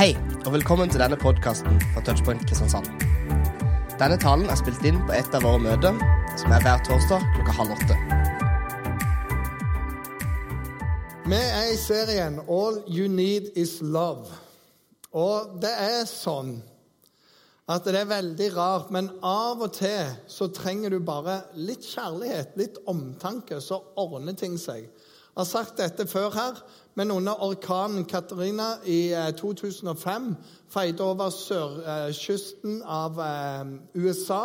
Hei, og velkommen til denne podkasten fra Touchpoint Kristiansand. Denne talen er spilt inn på et av våre møter, som er hver torsdag klokka halv åtte. Vi er i serien All You Need Is Love. Og det er sånn at det er veldig rart, men av og til så trenger du bare litt kjærlighet, litt omtanke, så ordner ting seg. Jeg har sagt dette før her, men under orkanen Katarina i 2005 feide over sørkysten av USA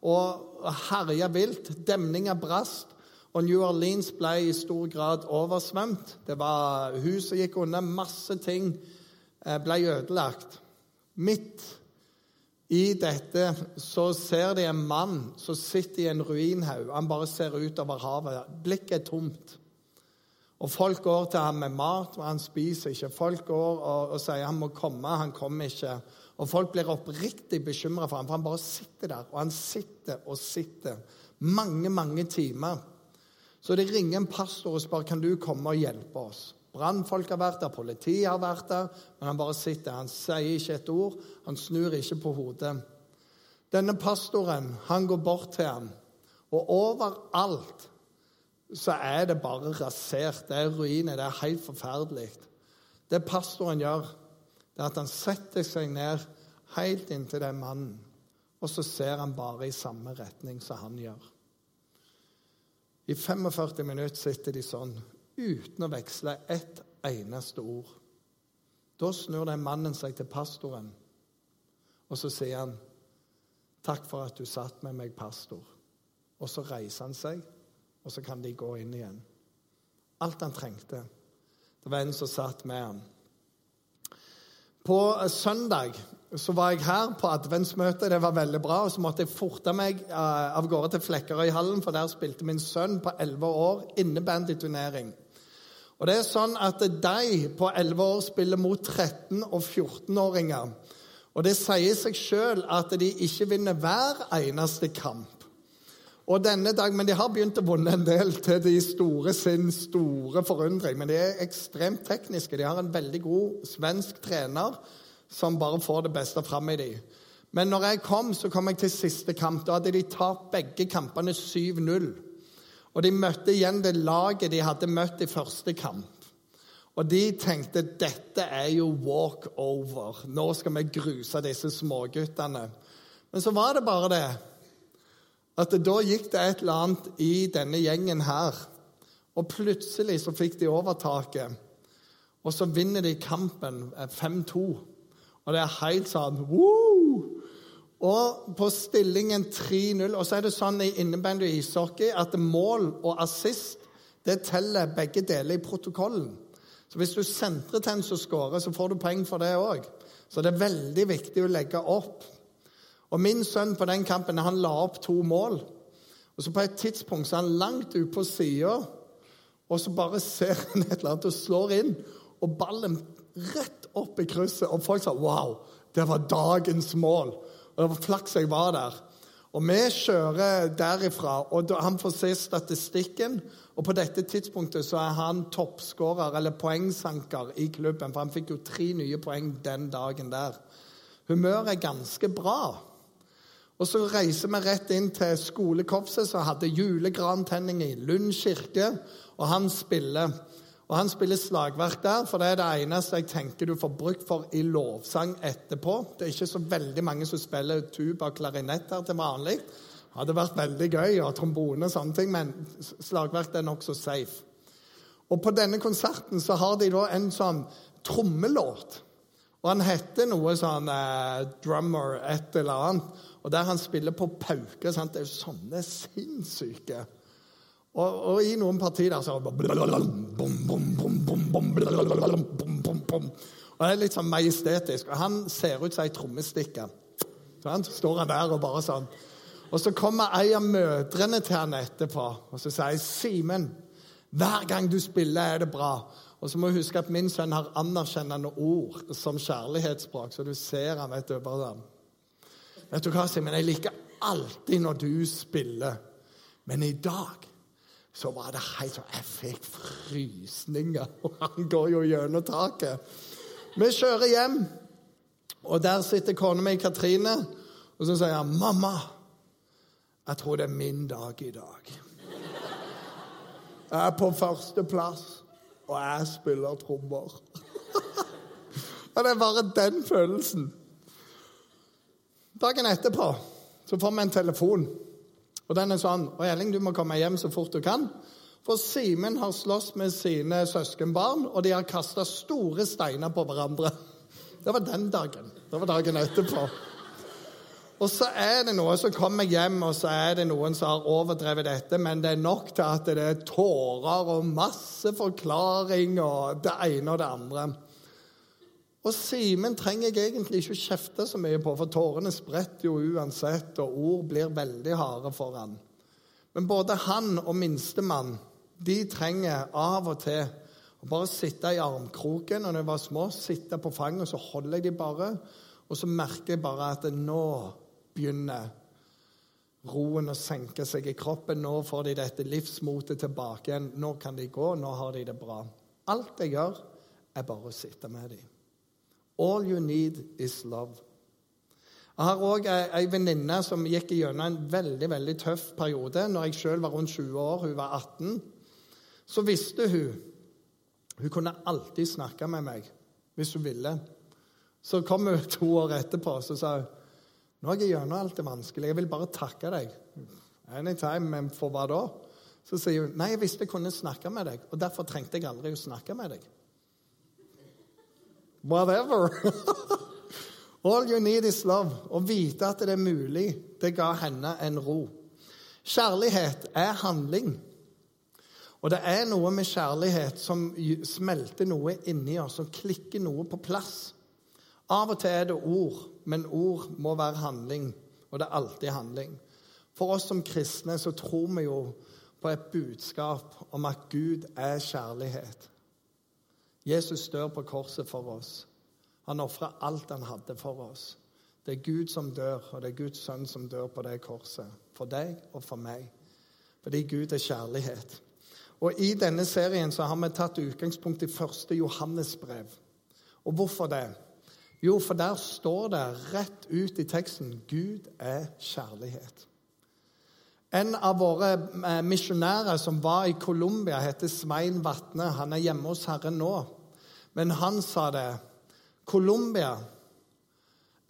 og herja vilt. Demninger brast, og New Orleans ble i stor grad oversvømt. Det var Huset gikk unna, masse ting ble ødelagt. Midt i dette så ser de en mann som sitter i en ruinhaug. Han bare ser utover havet. Blikket er tomt. Og Folk går til ham med mat, og han spiser ikke. Folk går og, og sier han må komme, han kommer ikke. Og Folk blir oppriktig bekymra for ham, for han bare sitter der. Og han sitter og sitter mange, mange timer. Så de ringer en pastor og spør kan du komme og hjelpe oss. Brannfolk har vært der, politiet har vært der, men han bare sitter. Han sier ikke et ord, han snur ikke på hodet. Denne pastoren han går bort til ham, og overalt så er det bare rasert. Det er ruiner. Det er helt forferdelig. Det pastoren gjør, det er at han setter seg ned helt inntil den mannen, og så ser han bare i samme retning som han gjør. I 45 minutter sitter de sånn, uten å veksle ett eneste ord. Da snur den mannen seg til pastoren, og så sier han, 'Takk for at du satt med meg, pastor.' Og så reiser han seg og så kan de gå inn igjen. Alt han trengte. Det var en som satt med ham. På søndag så var jeg her på adventsmøte. Det var veldig bra. og Så måtte jeg forte meg av gårde til Flekkerøyhallen, for der spilte min sønn på 11 år innebandyturnering. Og det er sånn at de på 11 år spiller mot 13- og 14-åringer. Og det sier seg sjøl at de ikke vinner hver eneste kamp. Og denne dag, Men de har begynt å vunne en del til de store sin store forundring. Men de er ekstremt tekniske. De har en veldig god svensk trener som bare får det beste fram i dem. Men når jeg kom, så kom jeg til siste kamp. Da hadde de tapt begge kampene 7-0. Og de møtte igjen det laget de hadde møtt i første kamp. Og de tenkte dette er jo walk over. Nå skal vi gruse disse småguttene. Men så var det bare det at da gikk det et eller annet i denne gjengen her. Og plutselig så fikk de overtaket. Og så vinner de kampen 5-2. Eh, og det er helt sånn Woo! Og på stillingen 3-0 Og så er det sånn i innebandy og ishockey at mål og assist det teller begge deler i protokollen. Så hvis du sentrer til en som scorer, så får du poeng for det òg. Så det er veldig viktig å legge opp og Min sønn på den kampen han la opp to mål. Og så På et tidspunkt så er han langt ute på sida, og så bare ser han et eller annet og slår inn. Og ballen rett opp i krysset. Og folk sa 'wow, det var dagens mål'. Og det var flaks jeg var der. Og vi kjører derifra, og han får se statistikken. Og på dette tidspunktet så er han toppskårer, eller poengsanker, i klubben. For han fikk jo tre nye poeng den dagen der. Humøret er ganske bra. Og så reiser vi rett inn til skolekorpset, som hadde julegrantenning i Lund kirke. Og han spiller. Og han spiller slagverk der, for det er det eneste jeg tenker du får brukt for i lovsang etterpå. Det er ikke så veldig mange som spiller tuba og klarinett her til vanlig. Det hadde vært veldig gøy, og trombone og sånne ting, men slagverk er nokså safe. Og på denne konserten så har de da en sånn trommelåt. Og han heter noe sånn eh, drummer et eller annet. Og der han spiller på pauke. Sant? Det er jo sånne sinnssyke. Og, og i noen partier der så Og det er litt sånn majestetisk. Og han ser ut som ei trommestikke. Så han står han der og bare sånn. Og så kommer ei av mødrene til han etterpå og så sier Simen, hver gang du spiller, er det bra. Og så må du huske at min sønn har anerkjennende ord som kjærlighetsspråk, så du ser han vet du, bare sånn. Vet du hva, Simen? Jeg liker alltid når du spiller. Men i dag så var det helt sånn Jeg fikk frysninger. Og han går jo gjennom taket. Vi kjører hjem. Og der sitter kona mi, Katrine, og så sier han, 'Mamma, jeg tror det er min dag i dag.' Jeg er på førsteplass, og jeg spiller trommer. og det er bare den følelsen. Dagen etterpå så får vi en telefon, og den er sånn 'Og Elling, du må komme hjem så fort du kan.' For Simen har slåss med sine søskenbarn, og de har kasta store steiner på hverandre. Det var den dagen. Det var dagen etterpå. Og så er det noe, som kommer hjem, og så er det noen som har overdrevet dette, men det er nok til at det er tårer og masse forklaring og det ene og det andre. Og Simen trenger jeg egentlig ikke kjefte så mye på, for tårene spretter jo uansett, og ord blir veldig harde for han. Men både han og minstemann de trenger av og til å bare sitte i armkroken. Og når jeg var små, sitte på fanget, og så holder jeg de bare. Og så merker jeg bare at nå begynner roen å senke seg i kroppen. Nå får de dette livsmotet tilbake igjen. Nå kan de gå. Nå har de det bra. Alt jeg gjør, er bare å sitte med dem. All you need is love. Jeg har òg ei venninne som gikk gjennom en veldig veldig tøff periode. Når jeg sjøl var rundt 20 år, hun var 18, så visste hun Hun kunne alltid snakke med meg hvis hun ville. Så kom hun to år etterpå og sa hun, nå har jeg gjennom alt det vanskelige. Jeg vil bare takke deg. Anytime, men for hva da? Så sier hun nei, jeg visste jeg kunne snakke med deg, og derfor trengte jeg aldri å snakke med deg. Whatever. All you need is love. Å vite at det er mulig, det ga henne en ro. Kjærlighet er handling. Og det er noe med kjærlighet som smelter noe inni oss, som klikker noe på plass. Av og til er det ord, men ord må være handling. Og det er alltid handling. For oss som kristne så tror vi jo på et budskap om at Gud er kjærlighet. Jesus dør på korset for oss. Han ofrer alt han hadde for oss. Det er Gud som dør, og det er Guds sønn som dør på det korset. For deg og for meg. Fordi Gud er kjærlighet. Og I denne serien så har vi tatt utgangspunkt i første Johannes brev. Og hvorfor det? Jo, for der står det rett ut i teksten Gud er kjærlighet. En av våre eh, misjonærer som var i Colombia, heter Svein Vatne. Han er hjemme hos Herren nå. Men han sa det. Colombia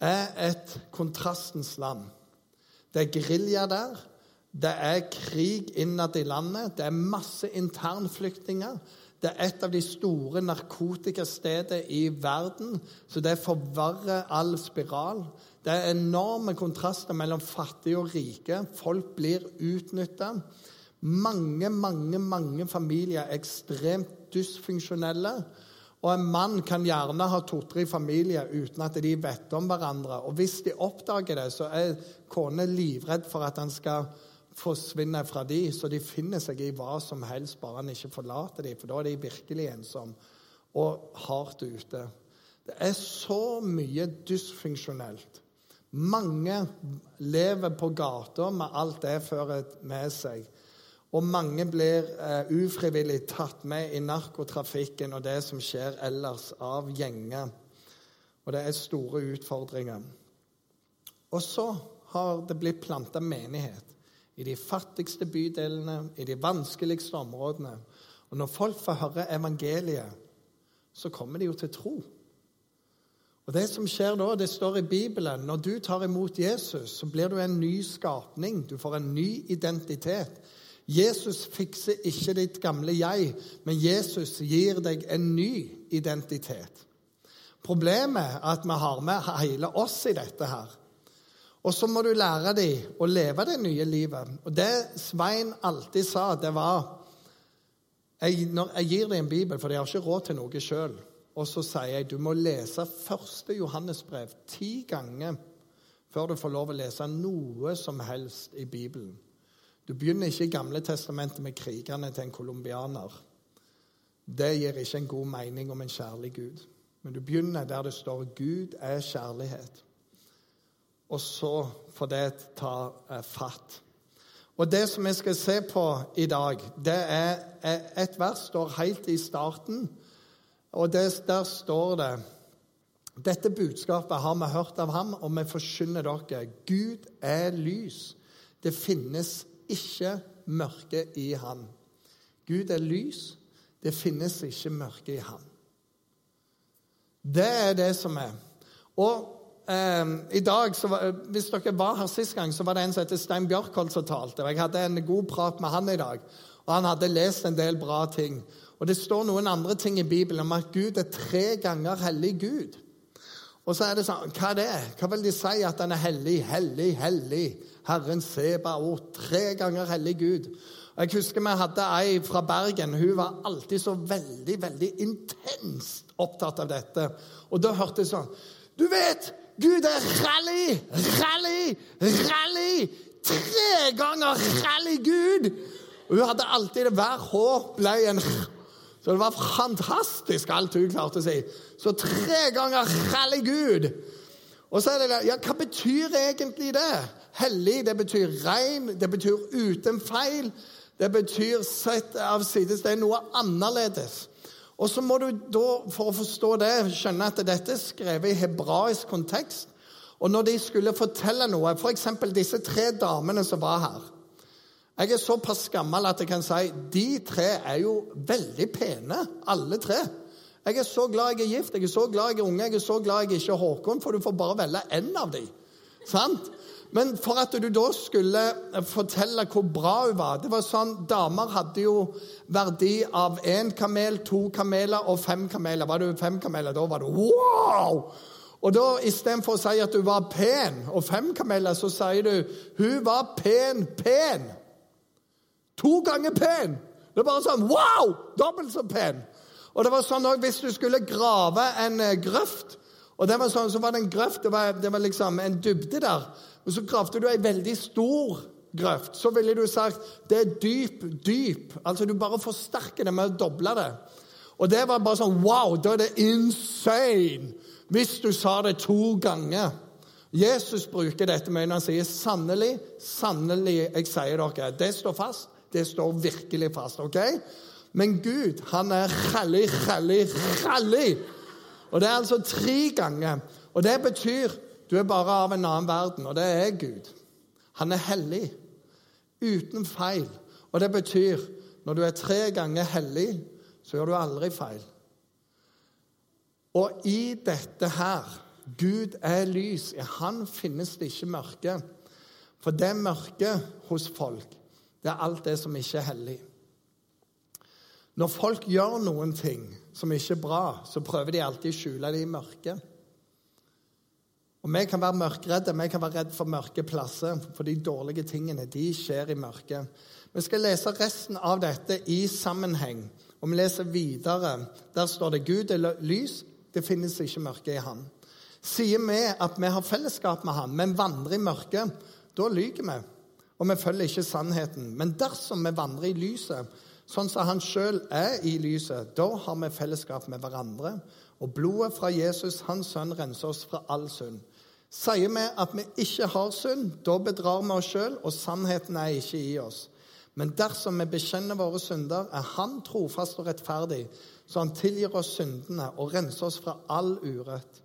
er et kontrastens land. Det er gerilja der. Det er krig innad i landet. Det er masse internflyktninger. Det er et av de store narkotikastedene i verden, så det forverrer all spiral. Det er enorme kontraster mellom fattige og rike. Folk blir utnytta. Mange, mange, mange familier er ekstremt dysfunksjonelle. Og en mann kan gjerne ha to-tre familier uten at de vet om hverandre. Og hvis de oppdager det, så er kona livredd for at han skal forsvinne fra de, så de finner seg i hva som helst, bare han ikke forlater dem, for da er de virkelig ensomme og hardt ute. Det er så mye dysfunksjonelt. Mange lever på gata med alt det fører med seg. Og mange blir eh, ufrivillig tatt med i narkotrafikken og det som skjer ellers av gjenger. Og det er store utfordringer. Og så har det blitt planta menighet i de fattigste bydelene, i de vanskeligste områdene. Og når folk får høre evangeliet, så kommer de jo til tro. Og Det som skjer da, det står i Bibelen når du tar imot Jesus, så blir du en ny skapning. Du får en ny identitet. Jesus fikser ikke ditt gamle jeg, men Jesus gir deg en ny identitet. Problemet er at vi har med hele oss i dette her. Og så må du lære dem å leve det nye livet. Og det Svein alltid sa, det var jeg, når jeg gir deg en bibel, for jeg har ikke råd til noe sjøl, og så sier jeg du må lese første Johannesbrev ti ganger før du får lov å lese noe som helst i Bibelen. Du begynner ikke i Gamle testamentet med krigene til en colombianer. Det gir ikke en god mening om en kjærlig Gud. Men du begynner der det står 'Gud er kjærlighet' og så får det ta eh, fatt. Og Det som vi skal se på i dag, det er et vers står helt i starten. Og det, Der står det Dette budskapet har vi hørt av ham, og vi forkynner dere. Gud er lys. Det finnes ikke mørke i ham. Gud er lys. Det finnes ikke mørke i ham. Det er det som er. Og eh, i dag, var, Hvis dere var her sist gang, så var det en som heter Stein Bjørkholt som talte. Jeg hadde en god prat med han i dag. Og Han hadde lest en del bra ting. Og Det står noen andre ting i Bibelen om at Gud er tre ganger hellig Gud. Og så er det sånn, Hva er det? Hva vil de si at han er hellig, hellig, hellig? Herren Sebaot. Tre ganger hellig Gud. Og Jeg husker vi hadde ei fra Bergen. Hun var alltid så veldig, veldig intenst opptatt av dette. Og da hørte jeg sånn Du vet, Gud er rally, rally, rally! Tre ganger rally Gud! Og hun hadde alltid det. Hver hår ble en Så det var fantastisk, alt hun klarte å si. Så tre ganger rally Gud! Og så er det Ja, hva betyr egentlig det? Hellig, det betyr rein, det betyr uten feil. Det betyr sett av sides. Det er noe annerledes. Og så må du da, for å forstå det, skjønne at dette er skrevet i hebraisk kontekst. Og når de skulle fortelle noe, f.eks. disse tre damene som var her Jeg er såpass gammel at jeg kan si de tre er jo veldig pene, alle tre. Jeg er så glad jeg er gift, jeg er så glad jeg er unge, jeg er så glad jeg ikke er Håkon, for du får bare velge én av dem. Sant? Men for at du da skulle fortelle hvor bra hun var det var sånn, Damer hadde jo verdi av én kamel, to kameler og fem kameler. Var du fem kameler, da var du wow! Og da Istedenfor å si at du var pen og fem kameler, så sier du hun var pen, pen. To ganger pen. Det er bare sånn wow! Dobbelt så pen. Og det var sånn også, Hvis du skulle grave en eh, grøft, og det var sånn, så var det en grøft, det var, det var liksom en dybde der Men så gravde du ei veldig stor grøft, så ville du sagt det er dyp, dyp. Altså du bare forsterker det med å doble det. Og det var bare sånn Wow, da er det insane! Hvis du sa det to ganger. Jesus bruker dette med når han sier 'sannelig, sannelig, jeg sier dere'. Det står fast. Det står virkelig fast. ok? Men Gud, han er hellig, hellig, hellig. Og det er altså tre ganger. Og det betyr du er bare av en annen verden, og det er Gud. Han er hellig, uten feil. Og det betyr når du er tre ganger hellig, så gjør du aldri feil. Og i dette her Gud er lys. I Han finnes det ikke mørke. For det mørket hos folk, det er alt det som ikke er hellig. Når folk gjør noen ting som ikke er bra, så prøver de alltid å skjule det i mørket. Og Vi kan være mørkredde, vi kan være redde for mørke plasser, for de dårlige tingene de skjer i mørket. Vi skal lese resten av dette i sammenheng. Og vi leser videre. Der står det Gud er lys, det finnes ikke mørke i Han. Sier vi at vi har fellesskap med Han, men vandrer i mørket, da lyver vi. Og vi følger ikke sannheten. Men dersom vi vandrer i lyset, sånn som Han sjøl er i lyset, da har vi fellesskap med hverandre. Og blodet fra Jesus, Hans sønn, renser oss fra all synd. Sier vi at vi ikke har synd, da bedrar vi oss sjøl, og sannheten er ikke i oss. Men dersom vi bekjenner våre synder, er Han trofast og rettferdig, så Han tilgir oss syndene og renser oss fra all urett.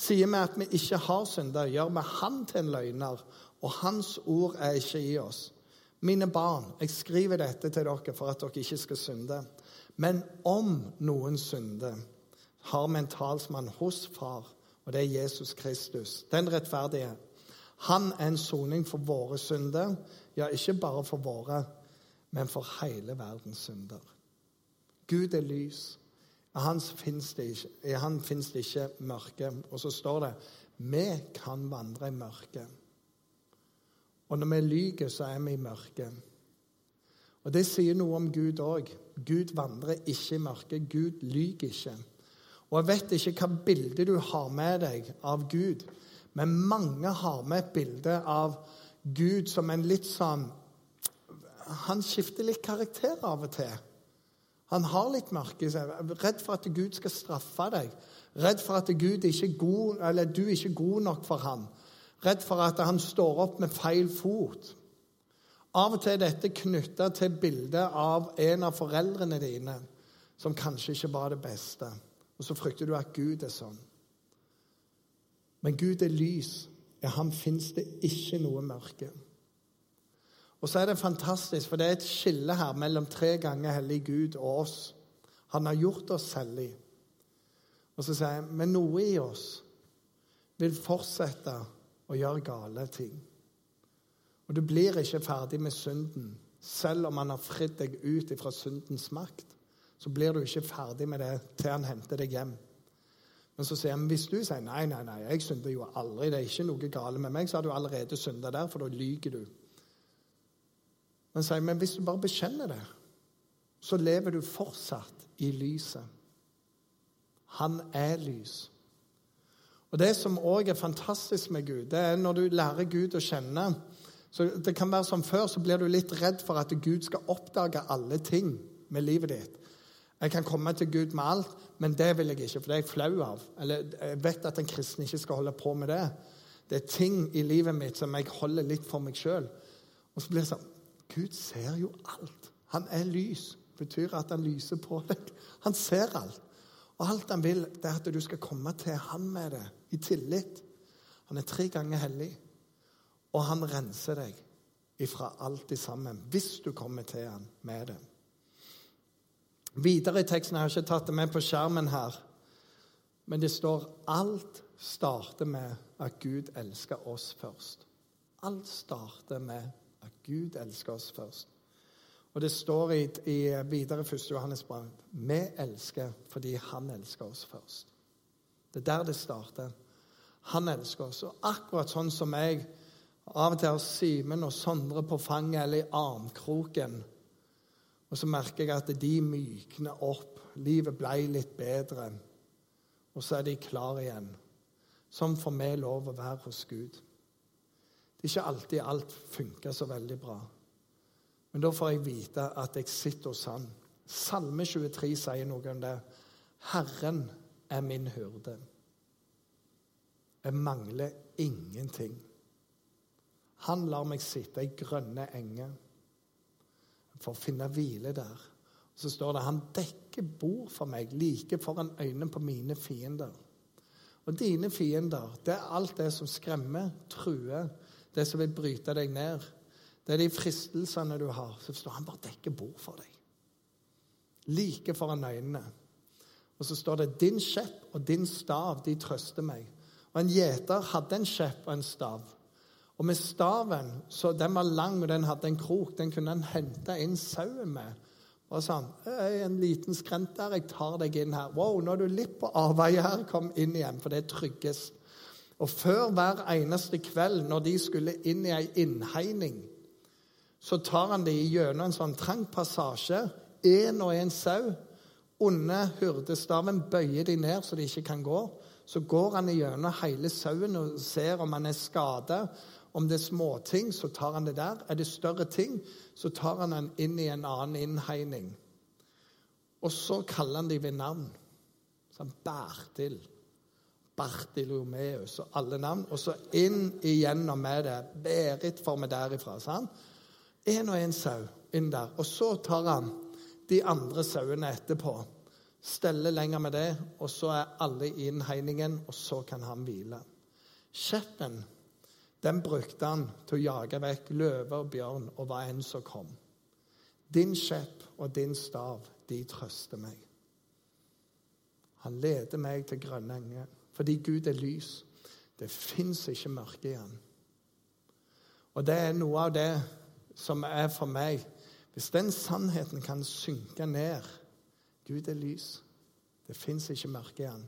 Sier vi at vi ikke har synder, gjør vi Han til en løgner, og Hans ord er ikke i oss. Mine barn, jeg skriver dette til dere for at dere ikke skal synde. Men om noen synder, har vi en talsmann hos Far og det er Jesus Kristus. Den rettferdige. Han er en soning for våre synder. Ja, ikke bare for våre, men for hele verdens synder. Gud er lys. I han fins det, ikke mørke. Og så står det vi kan vandre i mørket. Og når vi lyver, så er vi i mørket. Og Det sier noe om Gud òg. Gud vandrer ikke i mørket. Gud lyver ikke. Og jeg vet ikke hva bilde du har med deg av Gud, men mange har med et bilde av Gud som en litt sånn Han skifter litt karakter av og til. Han har litt mørke i seg. Redd for at Gud skal straffe deg. Redd for at Gud ikke god, du er god nok for ham. Redd for at han står opp med feil fot. Av og til er dette knytta til bildet av en av foreldrene dine som kanskje ikke var det beste. Og så frykter du at Gud er sånn. Men Gud er lys. I ham fins det ikke noe mørke. Og så er det fantastisk, for det er et skille her mellom tre ganger hellig Gud og oss. Han har gjort oss hellige. Og så sier jeg, men noe i oss vil fortsette å gjør gale ting. Og du blir ikke ferdig med synden. Selv om han har fridd deg ut fra syndens makt, så blir du ikke ferdig med det til han henter deg hjem. Men så sier han, hvis du sier nei, nei, nei, jeg synder jo aldri, det er ikke noe gale med meg, så har du allerede synda der, for da lyver du. Men sier, men hvis du bare bekjenner det, så lever du fortsatt i lyset. Han er lys. Og Det som òg er fantastisk med Gud, det er når du lærer Gud å kjenne så Det kan være som før, så blir du litt redd for at Gud skal oppdage alle ting med livet ditt. Jeg kan komme til Gud med alt, men det vil jeg ikke, for det er jeg flau av. Eller jeg vet at en kristen ikke skal holde på med det. Det er ting i livet mitt som jeg holder litt for meg sjøl. Og så blir det sånn Gud ser jo alt. Han er lys. Det betyr at han lyser på deg. Han ser alt. Og alt han vil, det er at du skal komme til ham med det i tillit. Han er tre ganger hellig, og han renser deg ifra alt i sammen hvis du kommer til han med det. Videre i teksten jeg har ikke tatt det med på skjermen her, men det står alt starter med at Gud elsker oss først. Alt starter med at Gud elsker oss først. Og det står i, i videre 1. Johannes brev vi elsker fordi han elsker oss først. Det er der det starter. Han elsker oss. Og akkurat sånn som jeg av og til har Simen og Sondre på fanget eller i armkroken, og så merker jeg at de mykner opp. Livet ble litt bedre. Og så er de klare igjen. Sånn får vi lov å være hos Gud. Det er ikke alltid alt funker så veldig bra. Men da får jeg vite at jeg sitter hos Han. Salme 23 sier noe om det. Herren er min hyrde. Jeg mangler ingenting. Han lar meg sitte i grønne enger for å finne hvile der. Så står det han dekker bord for meg like foran øynene på mine fiender. Og dine fiender, det er alt det som skremmer, truer, det som vil bryte deg ned. Det er de fristelsene du har. Så står han bare dekker bord for deg. Like foran øynene. Og så står det 'din skjepp og din stav, de trøster meg'. Og En gjeter hadde en skjepp og en stav. Og med staven, så Den var lang, og den hadde en krok. Den kunne han hente inn sauen med. Og sånn 'En liten skrent der, jeg tar deg inn her.' 'Wow, nå er du litt på avveie her. Kom inn igjen, for det er tryggest.' Og før hver eneste kveld, når de skulle inn i ei innhegning, så tar han det gjennom en sånn trang passasje, én og én sau. Under hyrdestaven bøyer de ned så de ikke kan gå. Så går han gjennom hele sauen og ser om han er skada. Om det er småting, så tar han det der. Er det større ting, så tar han den inn i en annen innhegning. Og så kaller han dem ved navn. Sånn Bertil, Bartilomeus og alle navn. Og så inn igjennom med det. Berit får vi derifra. sant? Én og én sau inn der. Og så tar han de andre sauene etterpå. Steller lenger med det, og så er alle i innhegningen, og så kan han hvile. Skjeppen den brukte han til å jage vekk løve og bjørn og hva enn som kom. Din skjepp og din stav, de trøster meg. Han leder meg til grønne enger, fordi Gud er lys. Det fins ikke mørke i han. Og det er noe av det som er for meg Hvis den sannheten kan synke ned Gud er lys. Det fins ikke mørke i han.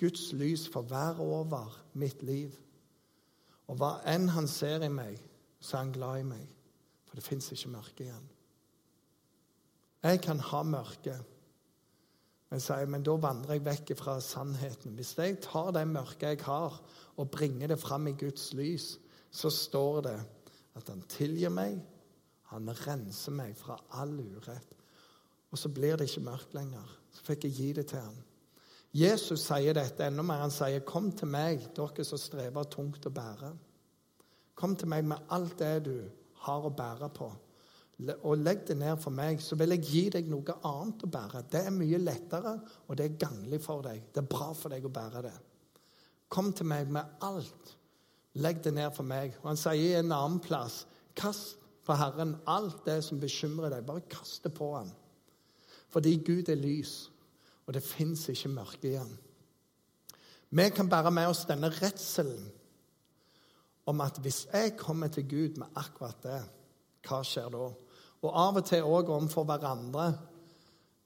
Guds lys får være over mitt liv. Og hva enn han ser i meg, så er han glad i meg. For det fins ikke mørke i han. Jeg kan ha mørke, men, jeg, men da vandrer jeg vekk fra sannheten. Hvis jeg tar det mørket jeg har, og bringer det fram i Guds lys, så står det at han tilgir meg, han renser meg fra all urett. Og så blir det ikke mørkt lenger. Så fikk jeg gi det til ham. Jesus sier dette enda mer. Han sier, 'Kom til meg, dere som strever tungt å bære.' Kom til meg med alt det du har å bære på, og legg det ned for meg, så vil jeg gi deg noe annet å bære. Det er mye lettere, og det er ganglig for deg. Det er bra for deg å bære det. Kom til meg med alt. Legg det ned for meg. Og han sier i en annen plass Kast på Herren alt det som bekymrer deg. Bare kast det på ham. Fordi Gud er lys, og det fins ikke mørke i ham. Vi kan bære med oss denne redselen om at hvis jeg kommer til Gud med akkurat det, hva skjer da? Og av og til òg overfor hverandre.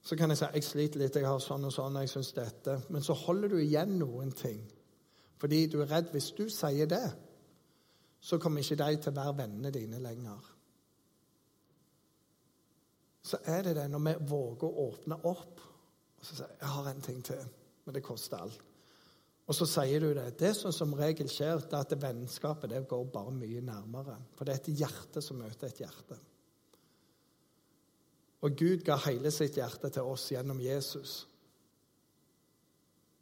Så kan jeg si jeg sliter litt, jeg har sånn og sånn, jeg syns dette. Men så holder du igjen noen ting. Fordi du er redd hvis du sier det, så kommer ikke de til å være vennene dine lenger. Så er det det når vi våger å åpne opp og så sier jeg har en ting til, men det koster alt. Og så sier du det. Det som som regel skjer, det er at vennskapet det går bare mye nærmere. For det er et hjerte som møter et hjerte. Og Gud ga hele sitt hjerte til oss gjennom Jesus.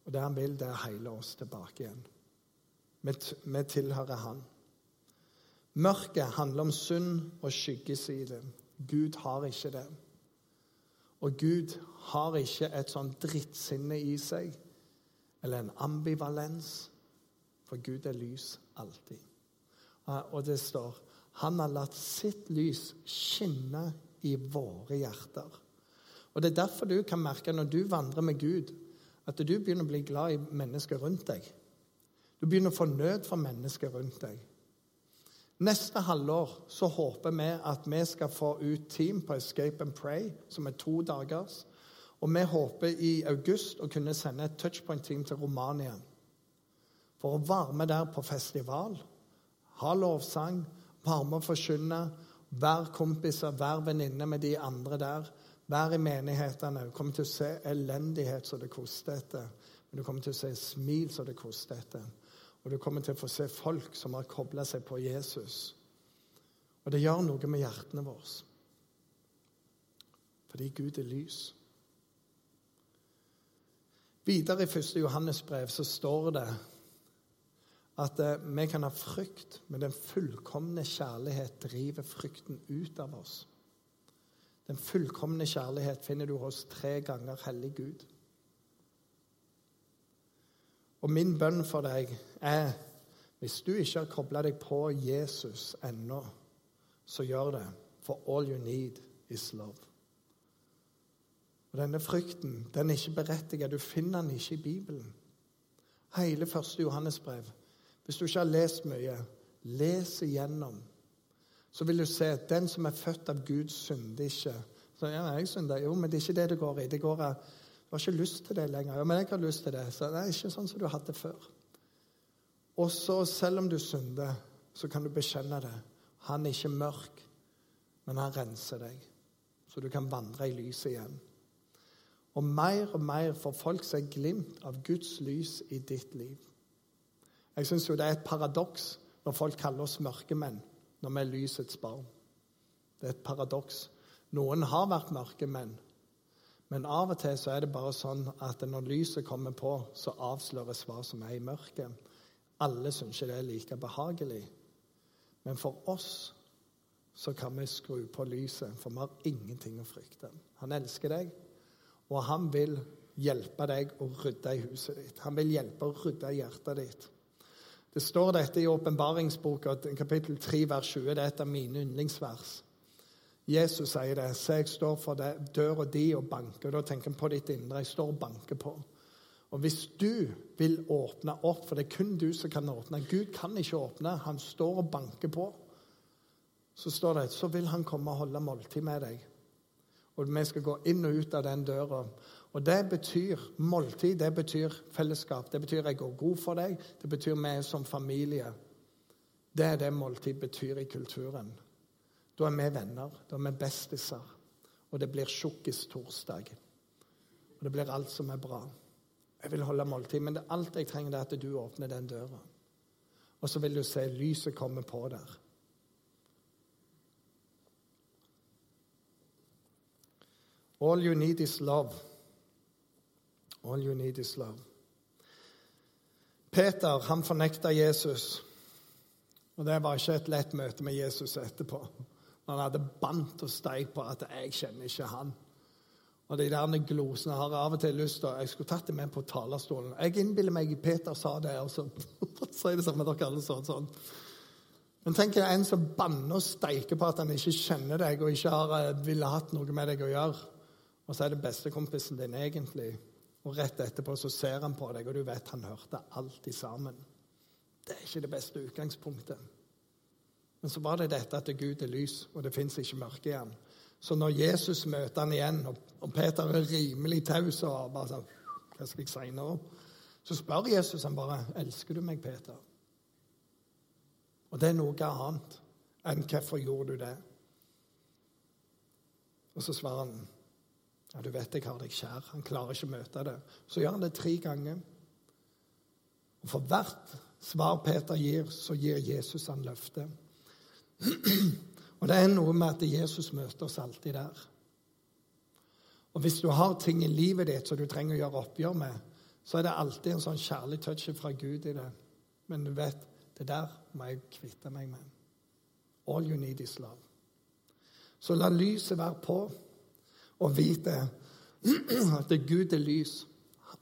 Og det han vil, det er å heile oss tilbake igjen. Vi, tilhører Han. Mørket handler om synd og skyggeside. Gud har ikke det. Og Gud har ikke et sånn drittsinne i seg eller en ambivalens, for Gud er lys alltid. Og det står han har latt sitt lys skinne i våre hjerter. Og Det er derfor du kan merke når du vandrer med Gud, at du begynner å bli glad i mennesker rundt deg. Du begynner å få nød for mennesker rundt deg. Neste halvår så håper vi at vi skal få ut team på Escape and Pray, som er to dagers. Og vi håper i august å kunne sende et touchpoint-team til Romania. For å være med der på festival, ha lovsang, være med og forkynne, være kompiser, være venninne med de andre der. Være i menighetene. Du kommer til å se elendighet som det koster etter. Men du kommer til å se smil som det koster etter. Og du kommer til å få se folk som har kobla seg på Jesus. Og det gjør noe med hjertene våre. Fordi Gud er lys. Videre i 1. Johannes brev så står det at eh, vi kan ha frykt, men den fullkomne kjærlighet driver frykten ut av oss. Den fullkomne kjærlighet finner du hos tre ganger hellig Gud. Og min bønn for deg er hvis du ikke har kobla deg på Jesus ennå, så gjør det. For all you need is love. Og Denne frykten den er ikke berettiget. Du finner den ikke i Bibelen. Hele første Johannesbrev. Hvis du ikke har lest mye, les igjennom. Så vil du se at den som er født av Gud, synder ikke. Så, ja, jeg synder. Jo, men det er ikke det det går i. Det går av du har ikke lyst til det lenger. Ja, men jeg har lyst til det. Så det er ikke sånn som du hadde før. Og så, selv om du synder, så kan du bekjenne det. Han er ikke mørk, men han renser deg. Så du kan vandre i lyset igjen. Og mer og mer får folk seg glimt av Guds lys i ditt liv. Jeg syns jo det er et paradoks når folk kaller oss mørkemenn når vi er lysets barn. Det er et paradoks. Noen har vært mørkemenn, men av og til så er det bare sånn at når lyset kommer på, så avsløres hva som er i mørket. Alle syns ikke det er like behagelig. Men for oss så kan vi skru på lyset, for vi har ingenting å frykte. Han elsker deg, og han vil hjelpe deg å rydde i huset ditt. Han vil hjelpe å rydde i hjertet ditt. Det står dette i åpenbaringsboka, kapittel 3, vers 20. Det er et av mine yndlingsvers. Jesus sier det. Så jeg står for det, døra di og banker. Da tenker en på ditt indre. Jeg står og banker på. Og hvis du vil åpne opp, for det er kun du som kan åpne Gud kan ikke åpne, han står og banker på. Så står det så vil han komme og holde måltid med deg. Og vi skal gå inn og ut av den døra. Og det betyr måltid, det betyr fellesskap. Det betyr jeg går god for deg. Det betyr vi som familie. Det er det måltid betyr i kulturen. Da er vi venner. Da er vi bestiser. Og det blir tjukkis-torsdag. Og det blir alt som er bra. Jeg vil holde måltid, men alt jeg trenger, er at du åpner den døra. Og så vil du se lyset komme på der. All you need is love. All you need is love. Peter han fornekta Jesus, og det var ikke et lett møte med Jesus etterpå. Han hadde bandt og steik på at 'jeg kjenner ikke han'. Og de der glosene har av og til lyst til Jeg skulle tatt det med på talerstolen. Jeg innbiller meg Peter sa det, og så sier det samme dere alle sånn. sånn. Men tenk deg en som banner og steiker på at han ikke kjenner deg og ikke har eh, ville hatt noe med deg å gjøre. Og så er det bestekompisen din egentlig. Og rett etterpå så ser han på deg, og du vet han hørte alt sammen. Det er ikke det beste utgangspunktet. Men så var det dette at Gud er lys, og det fins ikke mørke igjen. Så når Jesus møter han igjen, og Peter er rimelig taus og bare sånn Hva skal jeg si nå? Så spør Jesus han bare elsker du meg, Peter. Og det er noe annet enn hvorfor gjorde du det? Og så svarer han ja, du vet jeg har deg kjær. Han klarer ikke å møte det. Så gjør han det tre ganger. Og for hvert svar Peter gir, så gir Jesus han løftet. Og det er noe med at Jesus møter oss alltid der. Og hvis du har ting i livet ditt som du trenger å gjøre oppgjør med, så er det alltid en sånn kjærlig touch fra Gud i det. Men du vet, det der må jeg kvitte meg med. All you need is love. Så la lyset være på, og vite at det Gud er lys.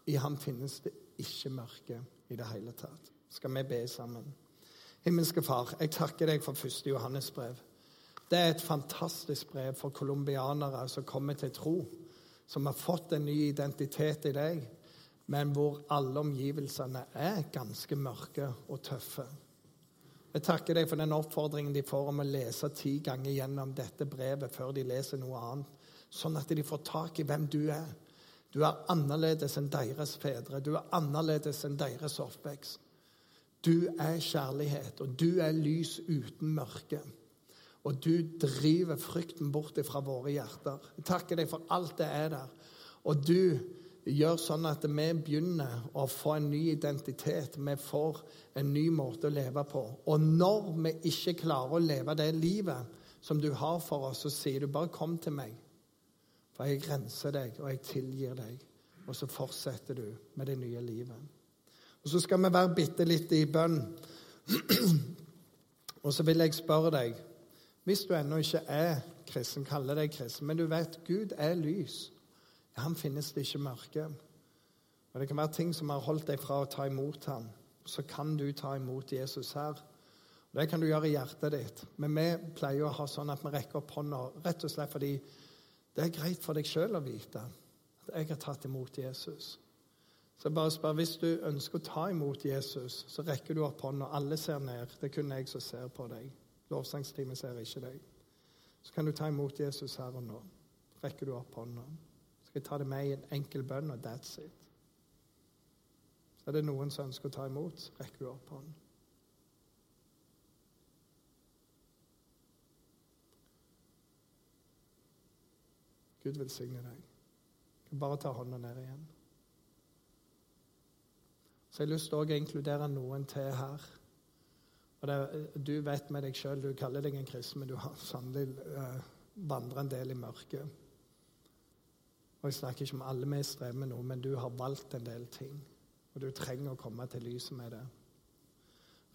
I ham finnes det ikke mørke i det hele tatt. Skal vi be sammen? Himmelske Far, jeg takker deg for første Johannes brev. Det er et fantastisk brev for colombianere som kommer til tro, som har fått en ny identitet i deg, men hvor alle omgivelsene er ganske mørke og tøffe. Jeg takker deg for den oppfordringen de får om å lese ti ganger gjennom dette brevet før de leser noe annet, sånn at de får tak i hvem du er. Du er annerledes enn deres fedre. Du er annerledes enn deres oppvekst. Du er kjærlighet, og du er lys uten mørke. Og du driver frykten bort fra våre hjerter. Jeg takker deg for alt det er der. Og du gjør sånn at vi begynner å få en ny identitet. Vi får en ny måte å leve på. Og når vi ikke klarer å leve det livet som du har for oss, så sier du bare 'kom til meg'. For jeg renser deg, og jeg tilgir deg. Og så fortsetter du med det nye livet. Og så skal vi være bitte litt i bønn. og så vil jeg spørre deg hvis du ennå ikke er kristen, kaller deg kristen, men du vet Gud er lys. Ja, han finnes det ikke mørke. Og Det kan være ting som har holdt deg fra å ta imot ham. Så kan du ta imot Jesus her. Og Det kan du gjøre i hjertet ditt. Men vi pleier å ha sånn at vi rekker opp hånda rett og slett fordi det er greit for deg sjøl å vite at jeg har tatt imot Jesus. Så jeg bare spør, Hvis du ønsker å ta imot Jesus, så rekker du opp hånda. Alle ser ned. Det er kun jeg som ser på deg. Lovsangstimen ser ikke deg. Så kan du ta imot Jesus her og nå. Rekker du opp hånda. Så skal jeg ta det med i en enkel bønn, og that's it. Så er det noen som ønsker å ta imot, rekker du opp hånden. Gud velsigne deg. Bare ta hånda ned igjen. Så jeg har lyst til å inkludere noen til her. Og det, Du vet med deg sjøl, du kaller deg en kristen, men du har sannelig uh, vandret en del i mørket. Og Jeg snakker ikke om alle vi strever med noe, men du har valgt en del ting. Og du trenger å komme til lyset med det.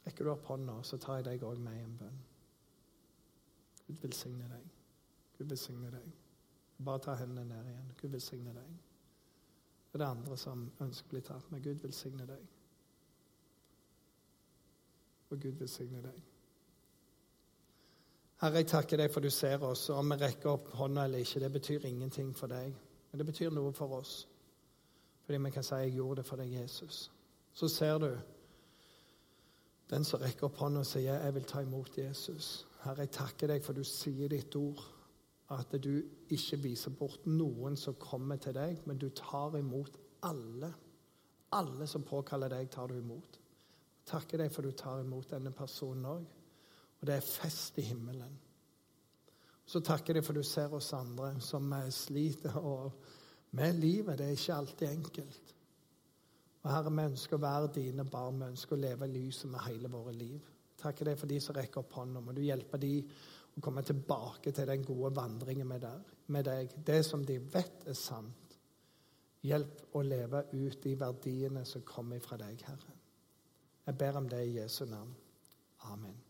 Rekker du opp hånda, så tar jeg deg òg med i en bønn. Gud velsigne deg. Gud velsigne deg. Bare ta hendene ned igjen. Gud velsigne deg. Det er andre som ønsker å bli tatt med. Gud velsigne deg og Gud velsigne deg. Herre, jeg takker deg for du ser oss, og om vi rekker opp hånda eller ikke, det betyr ingenting for deg. Men det betyr noe for oss, fordi vi kan si 'jeg gjorde det for deg, Jesus'. Så ser du den som rekker opp hånda og sier 'jeg vil ta imot Jesus'. Herre, jeg takker deg for du sier ditt ord, at du ikke viser bort noen som kommer til deg, men du tar imot alle. Alle som påkaller deg, tar du imot takker deg for du tar imot denne personen òg. Og det er fest i himmelen. Så takker jeg for du ser oss andre som sliter med livet. Det er ikke alltid enkelt. Og Herre, vi ønsker å være dine barn. Vi ønsker å leve lyset med hele våre liv. Takker deg for de som rekker opp hånda. Må du hjelpe de å komme tilbake til den gode vandringen med deg. Det som de vet er sant. Hjelp å leve ut de verdiene som kommer fra deg, Herre. Jeg ber om det i Jesu navn. Amen.